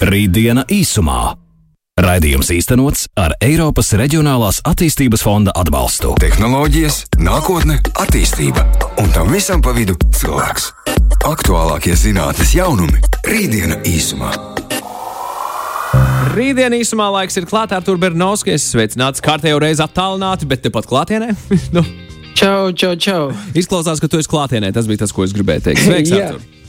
Rītdiena īsumā. Raidījums īstenots ar Eiropas Reģionālās attīstības fonda atbalstu. Tehnoloģijas, nākotne, attīstība un tam visam pa vidu cilvēks. Aktuālākie zinātnes jaunumi - Rītdiena īsumā. Rītdienas īsumā laiks ir klāts ar Turbernovski. Es sveicināts kārtējo reizi attālināti, bet tepat klātienē. nu, Čau, čau, čau. izklausās, ka tu esi klātienē. Tas bija tas, ko es gribēju teikt. Sveiks. Artur!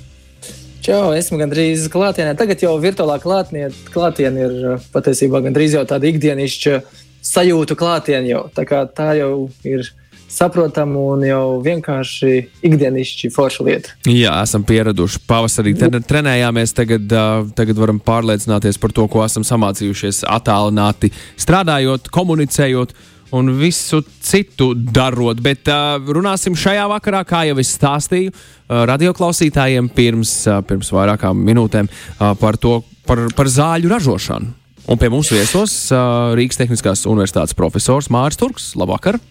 Čau, esmu gandrīz klātienē. Tagad jau virtuālā klātnē, klātienē ir uh, patiesībā gandrīz jau tāda ikdienišķa sajūta klātienē. Tā, tā jau ir saprotama un jau vienkārši ikdienišķi forša lieta. Jā, esam pieraduši. Pavasarī trenējāmies, tagad, uh, tagad varam pārliecināties par to, ko esam samācījušies attālināti, strādājot, komunicējot. Un visu citu darot, bet uh, runāsim šajā vakarā, kā jau es stāstīju, uh, radioklausītājiem pirms, uh, pirms vairākām minūtēm uh, par to, par, par zāļu ražošanu. Un pie mums viesos uh, Rīgas Tehniskās Universitātes profesors Mārcis Turks. Labvakar!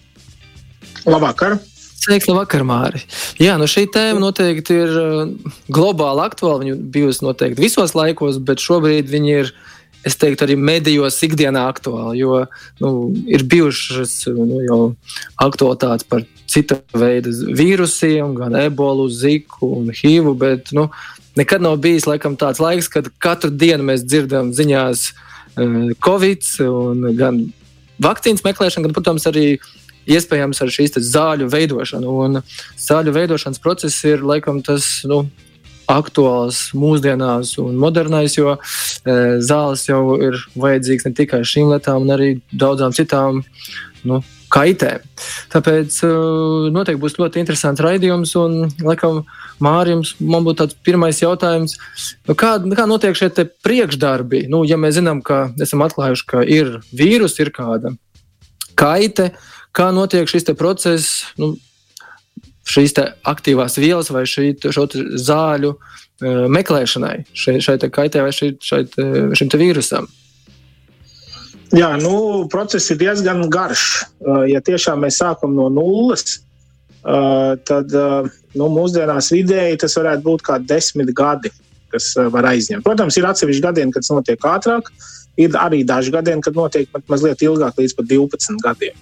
Labvakar! Sveiks, labvakar, Māri. Jā, nu šī tēma noteikti ir uh, globāli aktuāla. Viņa bijusi noteikti visos laikos, bet šobrīd viņa ir, es teiktu, arī medijos ikdienā aktuāla. Jo nu, ir bijušas nu, jau aktualitātes par cita veida vīrusiem, gan ebolu, ziku un hivu, bet nu, nekad nav bijis laikam tāds laiks, kad katru dienu mēs dzirdam ziņās uh, Covid gan vakcīnas meklēšanu, gan, protams, arī iespējams ar šīs zāļu veidošanu. Un zāļu veidošanas process ir laikam tas nu, aktuāls mūsdienās un modernais, jo e, zāles jau ir vajadzīgas ne tikai šīm lietām, bet arī daudzām citām nu, kaitēm. Tāpēc e, noteikti būs ļoti interesants raidījums. Un, laikam, Mārijams, man būtu tāds pirmais jautājums, nu, kā, kā notiek šie priekšdarbi? Nu, ja mēs zinām, ka esam atklājuši, ka ir vīrus, ir kāda kaite, kā notiek šis process, nu, šīs aktīvās vielas vai šī, šo zāļu uh, meklēšanai, šai, šai te kaitē vai šai, šai šim vīrusam. Jā, nu, process ir diezgan garš. Uh, Ja tiešām mēs sākam no nulles, uh, tad uh, nu, mūsdienās vidēji tas varētu būt kā desmit gadi, kas uh, var aizņemt. Protams, ir atsevišķi gadieni, kad tas notiek ātrāk. Ir arī daži gadieni, kad notiek mazliet ilgāk, līdz pat 12 gadiem.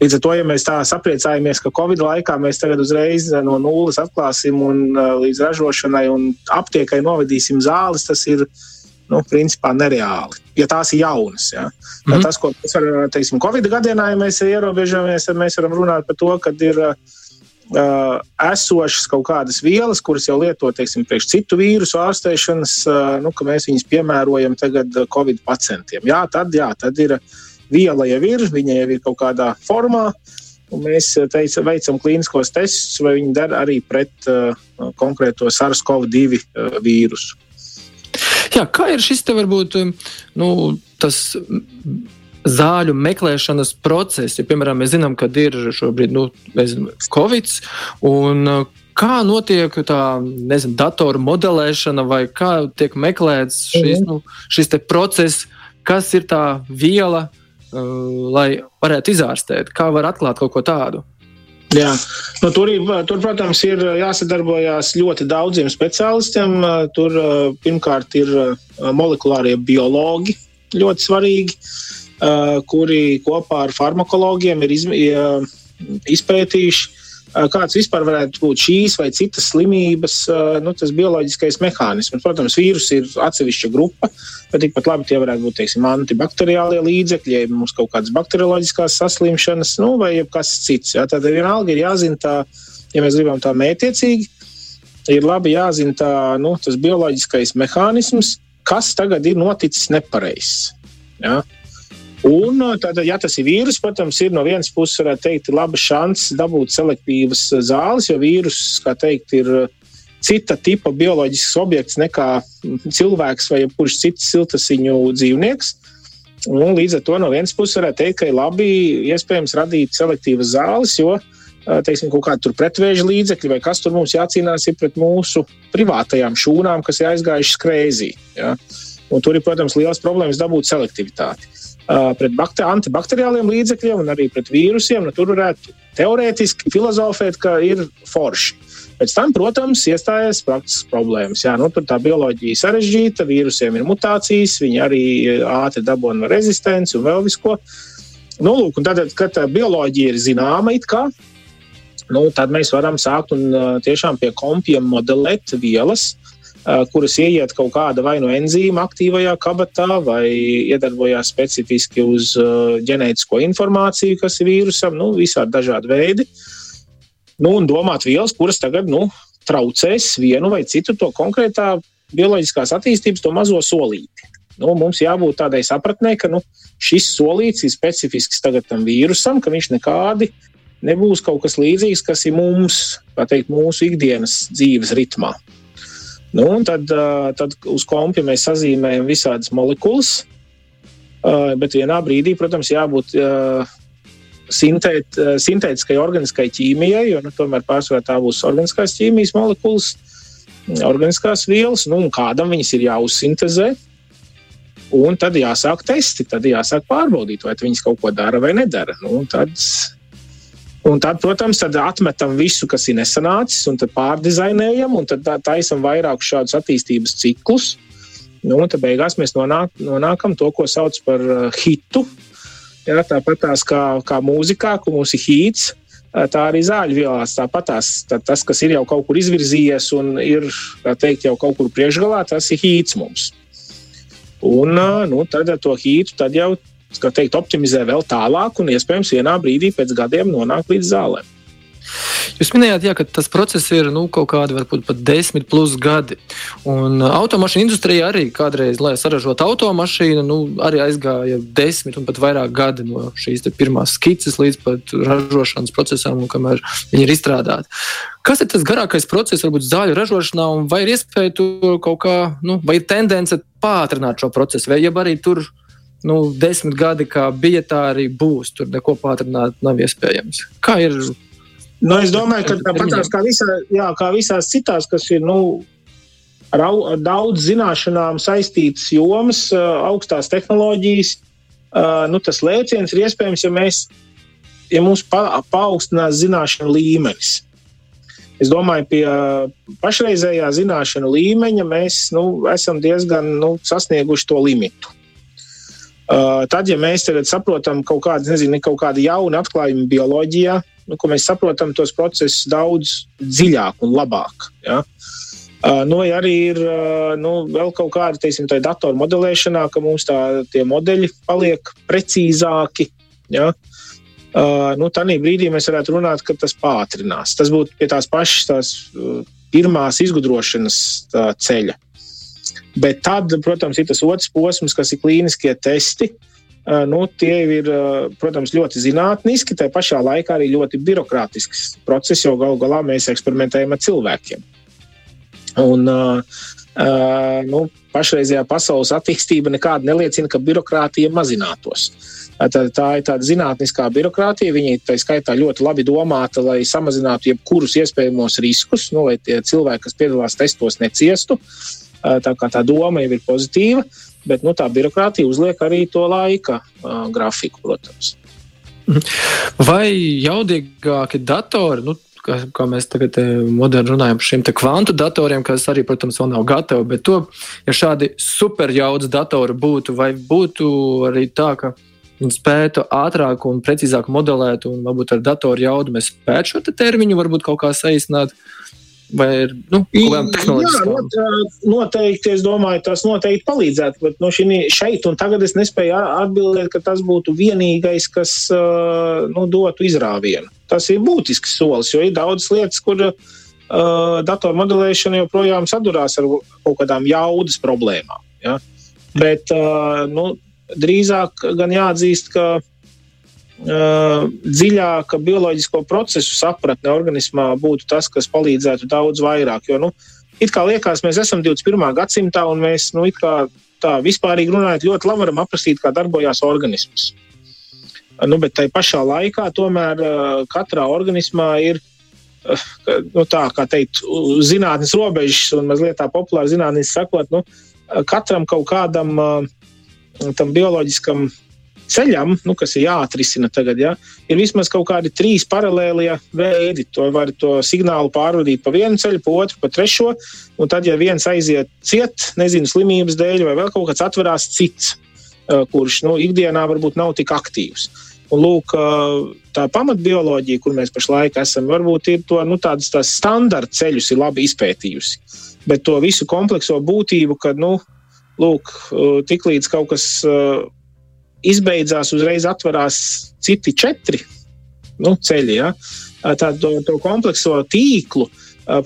Līdz ar to, ja mēs tā sapriecājamies, ka Covid laikā mēs tagad uzreiz no nulles atklāsim un uh, līdz ražošanai un aptiekai novedīsim zāles, tas ir nu, principā nereāli. Ja tās ir jaunas, ja. mm -hmm. tas, ko mēs varam, teiksim, Covid gadienā, ja mēs ierobežamies, tad mēs varam runāt par to, ka ir uh, esošas kaut kādas vielas, kuras jau lieto, teiksim, priekš citu vīrusu ārstēšanas, uh, nu, ka mēs viņus piemērojam tagad Covid pacientiem. Jā, tad, jā, tad ir viela jau ir, viņa jau ir kaut kādā formā. Mēs teica, veicam klīniskos testus, vai viņi dara arī pret uh, konkrēto SARS-CoV-2 uh, vīrusu. Jā, kā ir šis te varbūt nu, tas zāļu meklēšanas process? Ja, piemēram, mēs zinām, ka ir šobrīd nu, zinām, Covid, un uh, kā notiek tā nezinu, datoru modelēšana, vai kā tiek meklēts šis, nu, šis process, kas ir tā viela, uh, lai varētu izārstēt, kā var atklāt kaut ko tādu? Jā, nu, tur, tur, protams, ir jāsadarbojas ļoti daudziem speciālistiem. Tur pirmkārt ir molekulārie biologi ļoti svarīgi, kuri kopā ar farmakologiem ir iz, izpētījuši, kāds vispār varētu būt šīs vai citas slimības, nu, bioloģiskais mehānisms. Protams, vīrus ir atsevišķa grupa, bet tikpat labi tie varētu būt teiksim, antibakteriālie līdzekļi, ja mums kaut kādas bakterioloģiskās saslimšanas, nu, vai kas cits. Jā. Tad vienalga ir jāzina tā, ja mēs gribam tā mētiecīgi, ir labi jāzina tā, nu, tas bioloģiskais mehānisms, kas tagad ir noticis nepareizs. Ja? Un, tad, ja tas ir vīrus, protams, ir no vienas puses, varētu teikt, laba šance dabūt selektīvas zāles, jo vīrus, kā teikt, ir cita tipa bioloģisks objekts nekā cilvēks vai jebkurš cits siltasiņu dzīvnieks. Un līdz ar to no vienas puses varētu teikt, ka ir labi iespējams radīt selektīvas zāles, jo teiksim, kaut kāda pretvēža līdzekļi vai kas tur mums jācīnās pret mūsu privātajām šūnām, kas ir aizgājušas krēzī. Ja? Un tur ir, protams, liels problēmas dabūt selektivitāti. Pret bakter, antibakteriāliem līdzekļiem un arī pret vīrusiem. Nu, tur varētu teorētiski filozofēt, ka ir forši. Pēc tam, protams, iestājas praktiskas problēmas. Jā, nu, tur tā bioloģija ir sarežģīta, vīrusiem ir mutācijas, viņi arī ātri dabūna rezistenci un vēl visko. Nu, lūk, tad, kad bioloģija ir zināma, kā, nu, tad mēs varam sākt un tiešām pie kompiem modelēt vielas, kuras ieiet kaut kāda vai no nu enzīma aktīvajā kabatā, vai iedarbojās specifiski uz ģenētisko informāciju, kas ir vīrusam, nu, visādi dažādi veidi. Nu, un domāt vielas, kuras tagad nu, traucēs vienu vai citu to konkrētā bioloģiskās attīstības, to mazo solīti. Nu, mums jābūt tādai sapratnē, ka nu, šis solīts ir specifisks tagad tam vīrusam, ka viņš nekādi nebūs kaut kas līdzīgs, kas ir mums, teikt, mūsu ikdienas dzīves ritmā. Nu, tad, tad uz kompja mēs sazīmējam visādas molekulas, bet vienā brīdī, protams, jābūt sintēt, sintētiskai organiskai ķīmijai, jo nu, tomēr pārsvarā tā būs organiskās ķīmijas molekulas, organiskās vielas, nu, un kādam viņas ir jāuzsintezē. Un tad jāsāk testi, tad jāsāk pārbaudīt, vai viņas kaut ko dara vai nedara. Nu, tad Un tad, protams, tad atmetam visu, kas ir nesanācis, un pārdizainējam, un tad taisam vairāk šādus attīstības ciklus. Nu, un tad beigās mēs nonāk, nonākam to, ko sauc par uh, hitu. Jā, tāpat tās kā, kā mūzikā, kur mums ir hīts, tā arī zāļu vielās. Tāpat tās, tā, tas, kas ir jau kaut kur izvirzījies un ir teikt, jau kaut kur priekšgalā, tas ir hīts mums. Un nu, tad ar to hītu jau teikt, optimizē vēl tālāk un iespējams vienā brīdī pēc gadiem nonāk līdz zālēm. Jūs minējāt, jā, ka tas process ir nu, kaut kādi varbūt pat desmit plus gadi. Un uh, automašīnu industrijā arī kādreiz, lai saražotu automašīnu, nu, arī aizgāja desmit un pat vairāk gadi no šīs pirmās skices līdz pat ražošanas procesam, un kamēr viņi ir izstrādāti. Kas ir tas garākais process, varbūt zāļu ražošanā, vai ir iespēja tur kaut kā, nu, vai ir tendence pātrināt šo procesu, vai arī tur nu, desmit gadi, kā bija, tā arī būs. Tur neko pātrināt nav iespējams. Kā ir? Nu, es domāju, ka tāpat kā, visā, jā, kā visās citās, kas ir nu, ar daudz zināšanām saistītas jomas, augstās tehnoloģijas, nu, tas lēciens ir iespējams, ja, mēs, ja mums pa, paaugstinās zināšanu līmenis. Es domāju, pie pašreizējā zināšanu līmeņa mēs nu, esam diezgan nu, sasnieguši to limitu. Uh, tad, ja mēs tagad saprotam kaut kādu, nezinu, kaut kādu jaunu atklājumu bioloģijā, nu, ko mēs saprotam tos procesus daudz dziļāk un labāk. Ja? Uh, nu, ja arī ir uh, nu, vēl kaut kāda, teiksim, datoru modelēšanā, ka mums tā, tie modeļi paliek precīzāki. Ja? Nu, Tādā brīdī mēs varētu runāt, ka tas pātrinās. Tas būtu pie tās pašas tās, pirmās izgudrošanas tā, ceļa. Bet tad, protams, ir tas otrs posms, kas ir klīniskie testi. Nu, tie ir, protams, ļoti zinātniski, tā pašā laikā arī ļoti birokrātisks process, jo galu galā mēs eksperimentējam ar cilvēkiem. Un, nu, pašreizējā pasaules attīstība nekāda neliecina, ka birokrātija mazinātos. Tā, tā ir tāda zinātniskā birokrātija. Viņa tā skaitā ļoti labi domāta, lai samazinātu jebkurus iespējamos riskus, nu, lai tie cilvēki, kas piedalās testos, neciestu. Tā kā tā doma jau ir pozitīva, bet nu, tā birokrātija uzliek arī to laika uh, grafiku, protams. Mhm. Vai jaudīgāki datori, nu, kā, kā mēs tagad moderni runājam par šiem kvantu datoriem, kas arī, protams, vēl nav gatavi, bet to, ja šādi superjaudas datori būtu, vai būtu arī tā, ka viņi spētu ātrāk un precīzāk modelēt, un varbūt ar datoru jaudu mēs spētu šo te termiņu varbūt kaut kā saīsināt. Vai ir nu, kaut kāda tehnoloģiska? Noteikti, es domāju, tas noteikti palīdzētu. Bet no šī, šeit un tagad es nespēju atbildēt, ka tas būtu vienīgais, kas nu, dotu izrāvienu. Tas ir būtisks solis, jo ir daudz lietas, kur uh, datormodelēšana joprojām sadurās ar kaut kādām jaudas problēmām. Ja? Bet nu, drīzāk gan jāatzīst, ka dziļāka bioloģisko procesu sapratne organismā būtu tas, kas palīdzētu daudz vairāk. Jo, nu, it kā liekas, mēs esam 21. gadsimtā un mēs, nu, tā vispārīgi runājot, ļoti labi varam aprakstīt, kā darbojas organisms. Nu, bet tai pašā laikā tomēr uh, katrā organismā ir uh, nu, tā, kā teikt, zinātnes robežas un mazliet tā populāri zinātnīs sakot, nu, katram kaut kādam tam bioloģiskam ceļam, nu, kas ir jāatrisina tagad, ja, ir vismaz kaut kādi trīs paralēlie veidi. To var to signālu pārvadīt pa vienu ceļu, pa otru, pa trešo. Un tad, ja viens aiziet ciet, nezinu, slimības dēļ vai vēl kaut kāds atverās cits, kurš nu, ikdienā varbūt nav tik aktīvs. Un, lūk, tā pamatbioloģija, kur mēs pašlaik esam, varbūt ir to nu, tādas, tās standarta ceļus labi izpētījusi. Bet to visu komplekso būtību, kad nu, lūk, tiklīdz kaut kas izbeidzās, uzreiz atverās citi četri nu, ceļi. Ja? Tādu to, komplekso tīklu,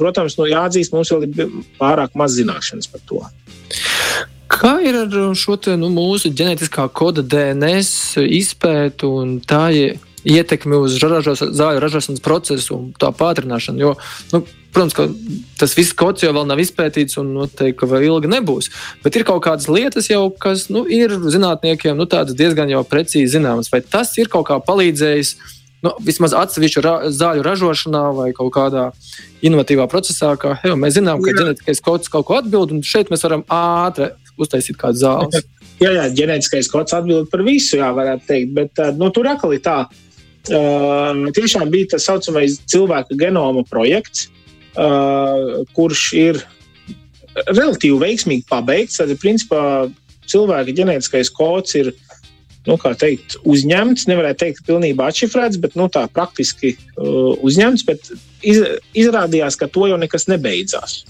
protams, nu, jāatzīst, mums vēl ir pārāk maz zināšanas par to. Kā ir ar šo te, nu, mūsu ģenētiskā koda DNS izpētu un tā ietekmi uz ražos, zāļu ražošanas procesu un tā pātrināšanu? Jo, nu, protams, ka tas viss kods jau vēl nav izpētīts un noteikti, vēl ilgi nebūs. Bet ir kaut kādas lietas, jau, kas nu, ir zinātniekiem nu, diezgan precīzi zināmas. Vai tas ir kaut kā palīdzējis? nu, vismaz atsevišķu ra zāļu ražošanā vai kaut kādā inovatīvā procesā, ka hei, mēs zinām, ka ģenētiskais kods kaut ko atbild, un šeit mēs varam ātri uztaisīt kādu zāli. jā, jā, ģenētiskais kods atbild par visu, jā, varētu teikt, bet nu, tur atkal ir tā. Uh, tiešām bija tas saucamais cilvēka genoma projekts, kurš ir relatīvi veiksmīgi pabeigts. Tad, principā, cilvēka ģenētiskais kods ir nu, teikt, uzņemts. Nevarētu teikt, ka pilnībā atšifrēts, bet nu, tā praktiski uh, uzņemts. Bet iz, izrādījās, ka to jau nekas nebeidzās.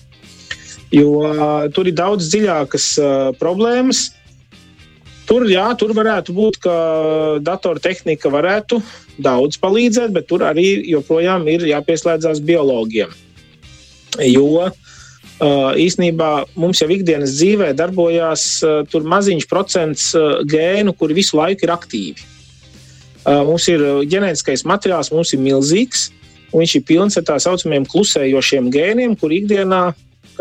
Jo uh, tur ir daudz dziļākas uh, problēmas. Tur, jā, tur varētu būt, ka datortehnika varētu daudz palīdzēt, bet tur arī joprojām ir jāpieslēdzas biologiem. Jo īsnībā mums jau ikdienas dzīvē darbojās tur maziņš procents gēnu, kuri visu laiku ir aktīvi. Mums ir ģenētiskais materiāls, mums ir milzīgs, un viņš ir pilns ar tā saucamiem klusējošiem gēniem, kur ikdienā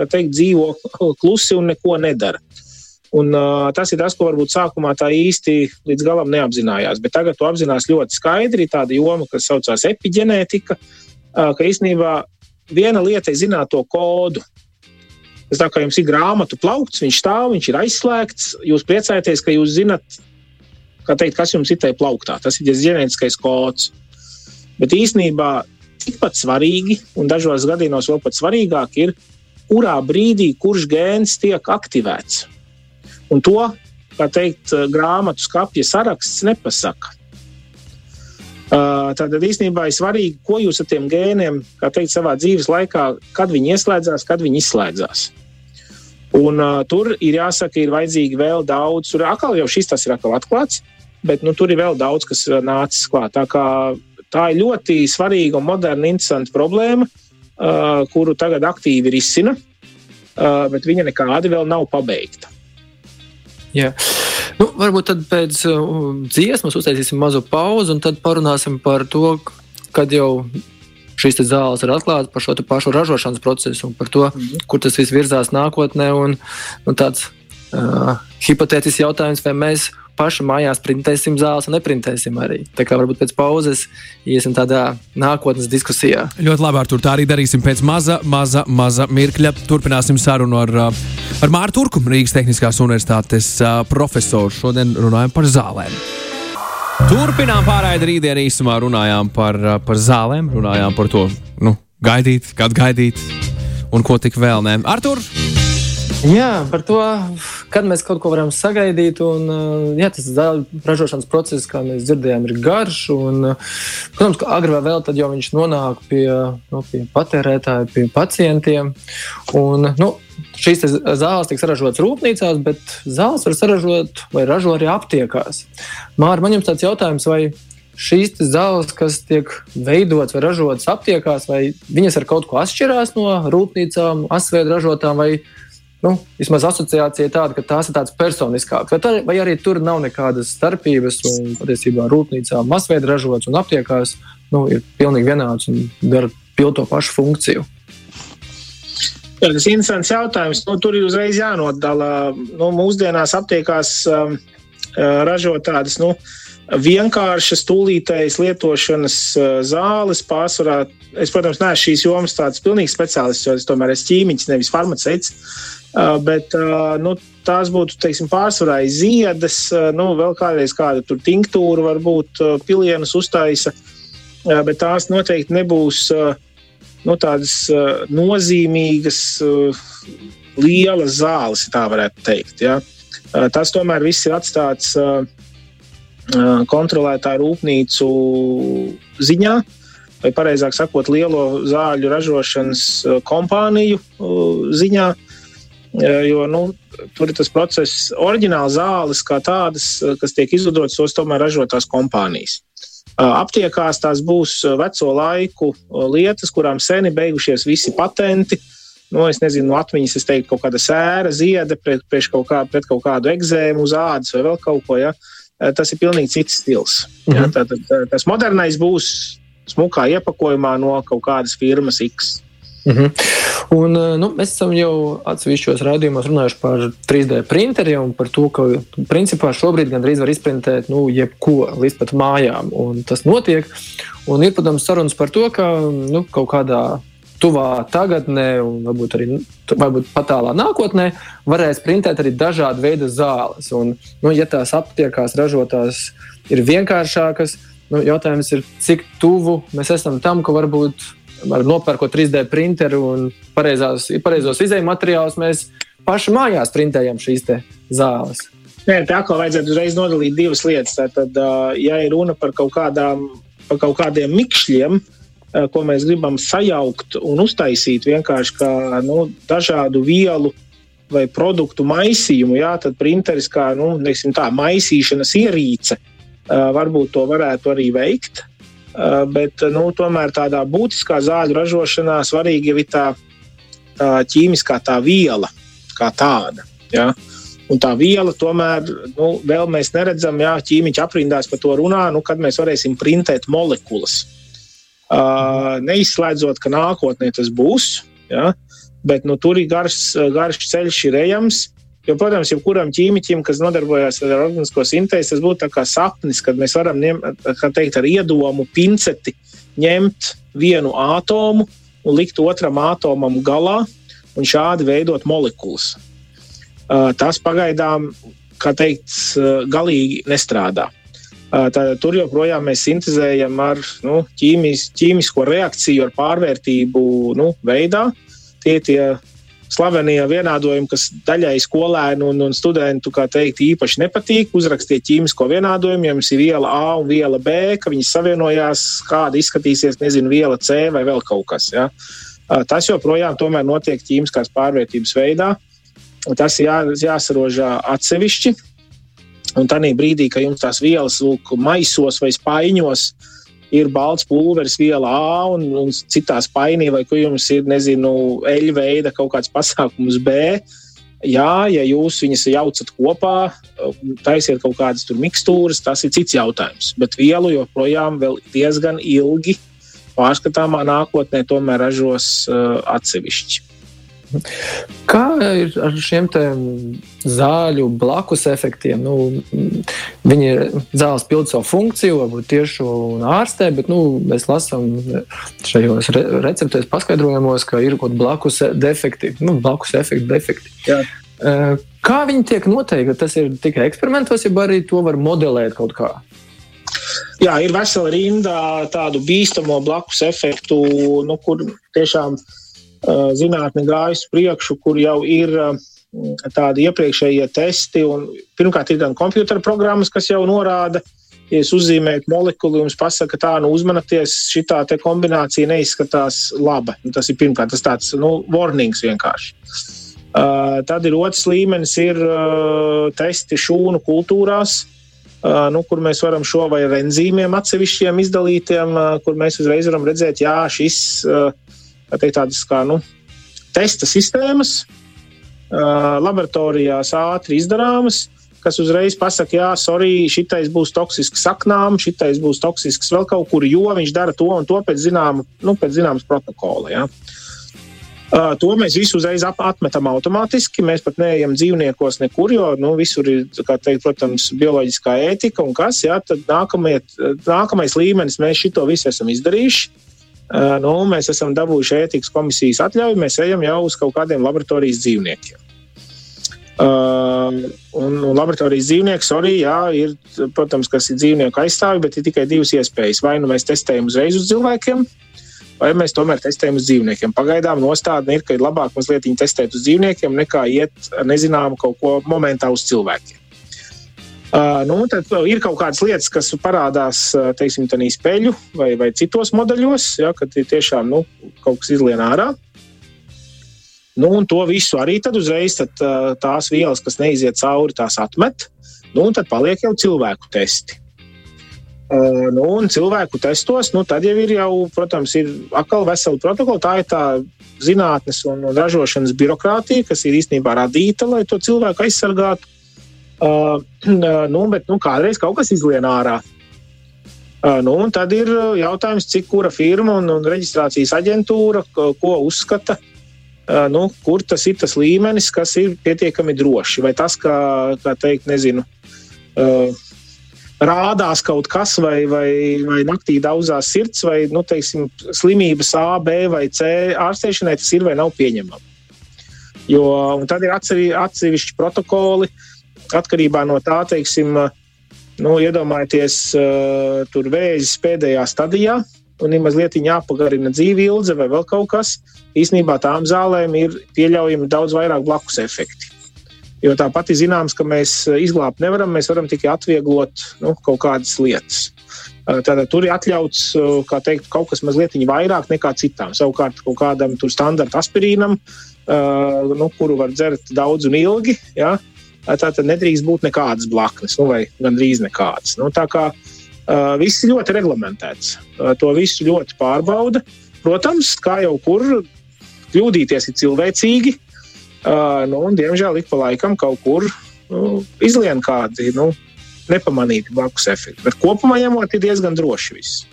teikt, dzīvo klusi un neko nedara. Un, uh, tas ir tas, ko varbūt sākumā tā īsti līdz galam neapzinājās. Bet tagad to apzinās ļoti skaidri. Tāda joma, kas saucās epigenētika, uh, ka īstenībā viena lieta ir zināt to kodu. Tas tā kā jums ir grāmatu plaukts, viņš stāv, viņš ir aizslēgts. Jūs priecājaties, ka jūs zinat, teikt, kas jums ir tajā plauktā. Tas ir ģenētiskais kods. Bet īstenībā tikpat svarīgi, un dažos gadījumos vēl pat svarīgāk, ir, kurā brīdī kurš gēns tiek aktivēts. Un to, kā teikt, grāmatu skapja saraksts nepasaka. Tātad īstenībā ir svarīgi, ko jūs ar tiem gēniem, kā teikt, savā dzīves laikā, kad viņi ieslēdzās, kad viņi izslēdzās. Un, uh, tur ir jāsaka, ir vajadzīgi vēl daudz. Tur atkal jau šis tas ir atklāts, bet nu, tur ir vēl daudz, kas nācis klāt. Tā, kā, tā ir ļoti svarīga un moderna, interesanta problēma, uh, kuru tagad aktīvi risina, uh, bet viņa nekādi vēl nav pabeigta. Jā. Nu, varbūt tad pēc uh, dziesmas uztaisīsim mazu pauzi un tad parunāsim par to, kad jau šīs zāles ir atklātas, par šo pašu ražošanas procesu un par to, mm. kur tas viss virzās nākotnē. Un, un tāds uh, hipotētisks jautājums, vai mēs paši mājās printēsim zāles un neprintēsim arī. Tā kā varbūt pēc pauzes iesim tādā nākotnes diskusijā. Ļoti labi, Artur, tā arī darīsim pēc maza, maza, maza mirkļa. Turpināsim sarunu ar, ar Mārtu Turku, Rīgas Tehniskās Universitātes profesoru. Šodien runājam par zālēm. Turpinām pārraidi rītdien īsumā runājām par, par zālēm, runājām par to, nu, gaidīt, kad gaidīt un ko tik vēl nē. Artur! Jā, par to, kad mēs kaut ko varam sagaidīt. Un, jā, tas ražošanas process, kā mēs dzirdējām, ir garš. Un, protams, ka agrāk vai vēl tad jau viņš nonāk pie, nu, pie patērētāja, pie pacientiem. Un, nu, šīs zāles tiek saražotas rūpnīcās, bet zāles var saražot vai ražo arī aptiekās. Mārķis, man jums tāds jautājums, vai šīs zāles, kas tiek veidotas vai ražotas aptiekās, vai viņas ar kaut ko atšķirās no rūpnīcām, asvēju ražotām? nu, vismaz asociācija ir tāda, ka tās ir tādas personiskākas. Vai, tā, vai arī tur nav nekādas starpības, un patiesībā rūpnīcā masveida ražots un aptiekās nu, ir pilnīgi vienāds un dara to pašu funkciju. Jā, tas ir interesants jautājums. Nu, tur ir uzreiz jānodala. Nu, mūsdienās aptiekās um, uh, ražot tādas nu, vienkāršas, tūlītējas lietošanas uh, zāles. Pārsvarā, es, protams, neesmu šīs jomas tāds pilnīgs speciālists, jo es tomēr esmu ķīmiķis, nevis farmaceits. Uh, bet uh, nu, tās būtu teiksim, pārsvarā ziedas, nu, vēl kādreiz kāda tur tinktūra, varbūt pilienus uztaisa, bet tās noteikti nebūs nu, tādas nozīmīgas, lielas zāles, tā varētu teikt. Ja. Tas tomēr viss ir atstāts kontrolētā rūpnīcu ziņā. Vai pareizāk sakot, lielo zāļu ražošanas kompāniju ziņā, jo nu, tur ir tas process, oriģināli zāles kā tādas, kas tiek izgudrotas, tos tomēr ražo tās kompānijas. Aptiekās tās būs veco laiku lietas, kurām seni beigušies visi patenti. Nu, es nezinu, no atmiņas es teiktu, kaut kāda sēra, zieda pret, pret, kaut, kā, pret kaut kādu eksēmu uz ādas vai vēl kaut ko. Ja? Tas ir pilnīgi cits stils. Mhm. Ja? Tā, tā, tas modernais būs smukā iepakojumā no kaut kādas firmas X. -hmm. Un, nu, mēs esam jau atsevišķos raidījumos runājuši par 3D printeriem un par to, ka principā šobrīd gandrīz var izprintēt nu, jebko līdz pat mājām. Un tas notiek. Un ir, protams, sarunas par to, ka nu, kaut kādā tuvā tagadnē, un varbūt arī varbūt pat tālā nākotnē, varēs printēt arī dažādu veidu zāles. Un, nu, ja tās aptiekās ražotās ir vienkāršākas, nu, jautājums ir, cik tuvu mēs esam tam, ka varbūt ar nopērkot 3D printeru un pareizās, pareizos izējuma materiālus, mēs paši mājās printējam šīs zāles. Nē, tā kā vajadzētu uzreiz nodalīt divas lietas. Tad, ja ir runa par kaut, kādām, par kaut kādiem mikšļiem, ko mēs gribam sajaukt un uztaisīt vienkārši kā nu, dažādu vielu vai produktu maisījumu, jā, tad printeris kā nu, tā, maisīšanas ierīce varbūt to varētu arī veikt. Eh, bet nu, tomēr tādā būtiskā zāļu ražošanā svarīgi ir tā, tā ķīmiskā tā viela kā tāda. Ja? Un tā viela tomēr nu, vēl mēs neredzam, ja ķīmiķi aprindās par to runā, nu, kad mēs varēsim printēt molekulas. Uh, neizslēdzot, ka nākotnē tas būs, ja? bet nu, tur ir garš, garš ceļš, ir ejams. Jo, protams, jebkuram ķīmiķim, kas nodarbojas ar organisko sintēzi, tas būtu kā sapnis, kad mēs varam ņemt, teikt, ar iedomu pinceti ņemt vienu atomu un likt otram atomam galā un šādi veidot molekulas. Tas pagaidām, kā teikt, galīgi nestrādā. Tātad tur joprojām mēs sintēzējam ar nu, ķīmis, ķīmisko reakciju, ar pārvērtību nu, veidā. Tie tie slavenie vienādojumi, kas daļai skolēnu un, un studentu teikt, īpaši nepatīk. Uzrakstiet ķīmisko vienādojumu, ja jums ir viela A un viela B, ka viņas savienojās, kāda izskatīsies, nezinu, viela C vai vēl kaut kas. Ja? Tas joprojām notiek ķīmiskās pārvērtības veidā. Tas jā, jāsarožā atsevišķi. Un tādā brīdī, kad jums tās vielas lūk, maisos vai spaiņos, uh, ir balts pulveris, viela A un, un citā spainī, vai kur jums ir, nezinu, eļļa veida kaut kāds pasākums B. Jā, ja jūs viņus jaucat kopā, taisiet kaut kādas tur mikstūras, tas ir cits jautājums. Bet vielu joprojām diezgan ilgi pārskatāmā nākotnē tomēr ražos uh, atsevišķi. Kā ir ar šiem zāļu blakus efektiem? Nu, viņi ir zāles pilda savu funkciju, varbūt tieši un ārstē, bet nu, mēs lasām šajos re receptēs paskaidrojumos, ka ir kaut kādi blakus defekti, nu, blakus efekti, defekti. Jā. Kā viņi tiek noteikti? Tas ir tikai eksperimentos, ja arī to var modelēt kaut kā. Jā, ir vesela rinda tādu bīstamo blakus efektu, nu, kur tiešām Eh, zinātne gājusi priekšu, kur jau ir eh, tādi iepriekšējie testi. Pirmkārt, ir gan kompjutera programmas, kas jau norāda, ja jūs uzzīmējat molekulu, jums pasaka, tā, nu, uzmanieties, šī kombinācija neizskatās laba. Nu, tas ir pirmkārt, tas tāds nu, warnings vienkārši. Uh, tad ir otrs līmenis, ir uh, testi šūnu kultūrās, uh, nu, kur mēs varam šo vai ar enzīmiem atsevišķiem izdalītiem, uh, kur mēs uzreiz varam redzēt, jā, šis uh, teikt, tādas kā nu, testa sistēmas, laboratorijās ātri izdarāmas, kas uzreiz pasakā, jā, sorry, šitais būs toksisks saknām, šitais būs toksisks vēl kaut kur, jo viņš dara to un to pēc, zināma, nu, pēc zināmas protokola. Ja. Uh, to mēs visu uzreiz atmetam automātiski. Mēs pat neejam dzīvniekos nekur, jo nu, visur ir, teikt, protams, bioloģiskā ētika un kas. Jā, tad nākamie, nākamais līmenis mēs šito visu esam izdarījuši. Nu, mēs esam dabūjuši ētikas komisijas atļauju, mēs ejam jau uz kaut kādiem laboratorijas dzīvniekiem. Uh, un, un laboratorijas dzīvnieks arī, jā, ir, protams, kas ir dzīvnieku aizstāvi, bet ir tikai divas iespējas. Vai nu mēs testējam uzreiz uz cilvēkiem, vai mēs tomēr testējam uz dzīvniekiem. Pagaidām nostādne ir, ka ir labāk mazliet testēt uz dzīvniekiem, nekā iet nezināmu kaut ko momentā uz cilvēkiem. Nu, tad ir kaut kādas lietas, kas parādās teiksim, spēļu vai, vai citos modeļos, ja, kad ir tiešām nu, kaut kas izlien ārā. Nu, un to visu arī tad uzreiz tad, tās vielas, kas neiziet cauri, tās atmet. Nu, tad paliek jau cilvēku testi. Uh, nu, un cilvēku testos, nu, tad jau ir, jau, protams, ir atkal vesela protokola. Tā ir tā zinātnes un ražošanas birokrātija, kas ir īstenībā radīta, lai to cilvēku aizsargātu. Uh, nu, bet nu, kādreiz kaut kas izlien ārā. Uh, nu, tad ir jautājums, cik kura firma un, un reģistrācijas aģentūra ko, ko uzskata uh, nu, kur tas ir tas līmenis, kas ir pietiekami droši. Vai tas, kā, kā teikt, nezinu, rādās kaut kas, vai, vai, vai naktī daudzās sirds, vai nu, teiksim, slimības A, B vai C ārstēšanai tas ir vai nav pieņemami. Jo tad ir atsevišķi protokoli atkarībā no tā, teiksim, nu, iedomājieties, tur vēzis pēdējā stadijā, un ir mazliet jāpagarina dzīve ilga vai vēl kaut kas, īsnībā tām zālēm ir pieļaujami daudz vairāk blakus efekti. Jo tāpat ir zināms, ka mēs izglābt nevaram, mēs varam tikai atvieglot nu, kaut kādas lietas. Tātad tur ir atļauts teikt, kaut kas mazliet vairāk nekā citām. Savukārt, kaut kādam standarta aspirīnam, nu, kuru var dzert daudz un ilgi, ja, tātad nedrīkst būt nekādas blaknes, nu, vai gandrīz nekādas. Nu, tā kā Uh, viss ir ļoti reglamentēts. Uh, to visu ļoti pārbauda. Protams, kā jau kur kļūdīties ir cilvēcīgi. Uh, nu, un, diemžēl ik pa laikam kaut kur nu, izlien kādi nu, nepamanīti blakus efekti. Bet kopumā ņemot, ir diezgan droši viss.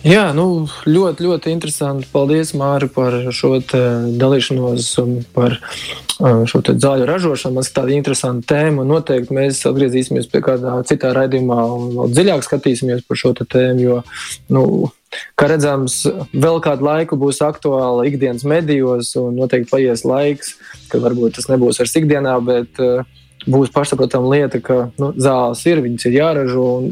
Jā, nu, ļoti, ļoti interesanti. Paldies, Māri, par šo dalīšanos un par šo zāļu ražošanu. Man tāda interesanta tēma. Noteikti mēs atgriezīsimies pie kādā citā raidījumā un vēl dziļāk skatīsimies par šo tēmu. Jo, nu, kā redzams, vēl kādu laiku būs aktuāla ikdienas medijos, un noteikti paies laiks, kad varbūt tas nebūs vairs ikdienā, bet būs pašsaprotama lieta, ka nu, zāles ir, viņas ir jāražo. Un,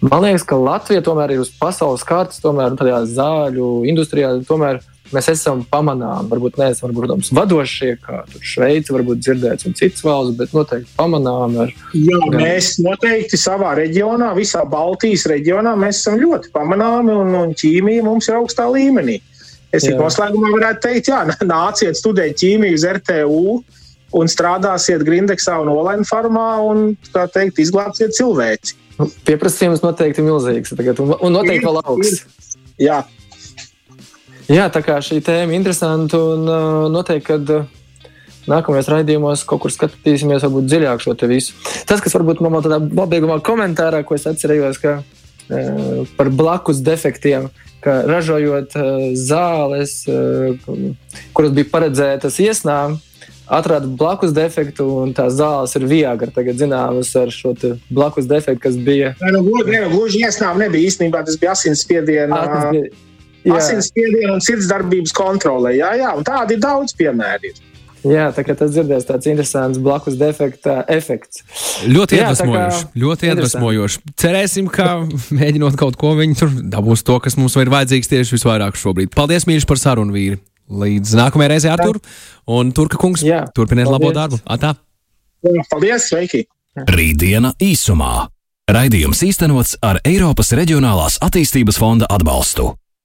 Man liekas, ka Latvija tomēr ir uz pasaules kartes, tomēr tādā zāļu industrijā. Tomēr mēs esam pamanāmi. Varbūt neesam varbūt, protams, vadošie, kā Šveice, varbūt dzirdēts, un citas valsts, bet noteikti pamanāmi. Ar, Jā, gan... mēs noteikti savā reģionā, visā Baltijas reģionā, mēs esam ļoti pamanāmi, un, un ķīmija mums ir augstā līmenī. Es tikai noslēgumā varētu teikt, jā, nāciet studēt ķīmiju uz RTU un strādāsiet Grindeksā un Olaņa farmā un, kā teikt, izglābsiet cilvēci. Nu, pieprasījums noteikti milzīgs tagad, un, un noteikti vēl augsts. Jā. Jā, tā kā šī tēma ir interesanta un uh, noteikti, kad uh, nākamajos raidījumos kaut kur skatīsimies, varbūt dziļāk šo visu. Tas, kas varbūt man tādā pabeigumā komentārā, ko es atcerējos, ka uh, par blakus defektiem, ka ražojot uh, zāles, uh, kuras bija paredzētas iesnām, atrada blakus defektu, un tās zāles ir viegli tagad zināmas ar šo blakus defektu, kas bija. Nē, nu, gluži, ne, gluži iesnām nebija īstenībā, tas bija asinsspiediena. Asinsspiediena un sirdsdarbības kontrole. Jā, jā, un tādi ir daudz piemēri. Jā, tā kā tas dzirdēs tāds interesants blakus defekta efekts. Ļoti iedvesmojoši. Jā, ļoti iedvesmojoši. Cerēsim, ka mēģinot kaut ko, viņi tur dabūs to, kas mums ir vajadzīgs tieši visvairāk šobrīd. Paldies, mīļš, par sarunu vīri! Līdz nākamajai reizei, Artur. Un Turka kungs, Jā, turpiniet paldies. labo darbu. Atā. Paldies, sveiki! Rītdiena īsumā. Raidījums īstenots ar Eiropas Reģionālās attīstības fonda atbalstu.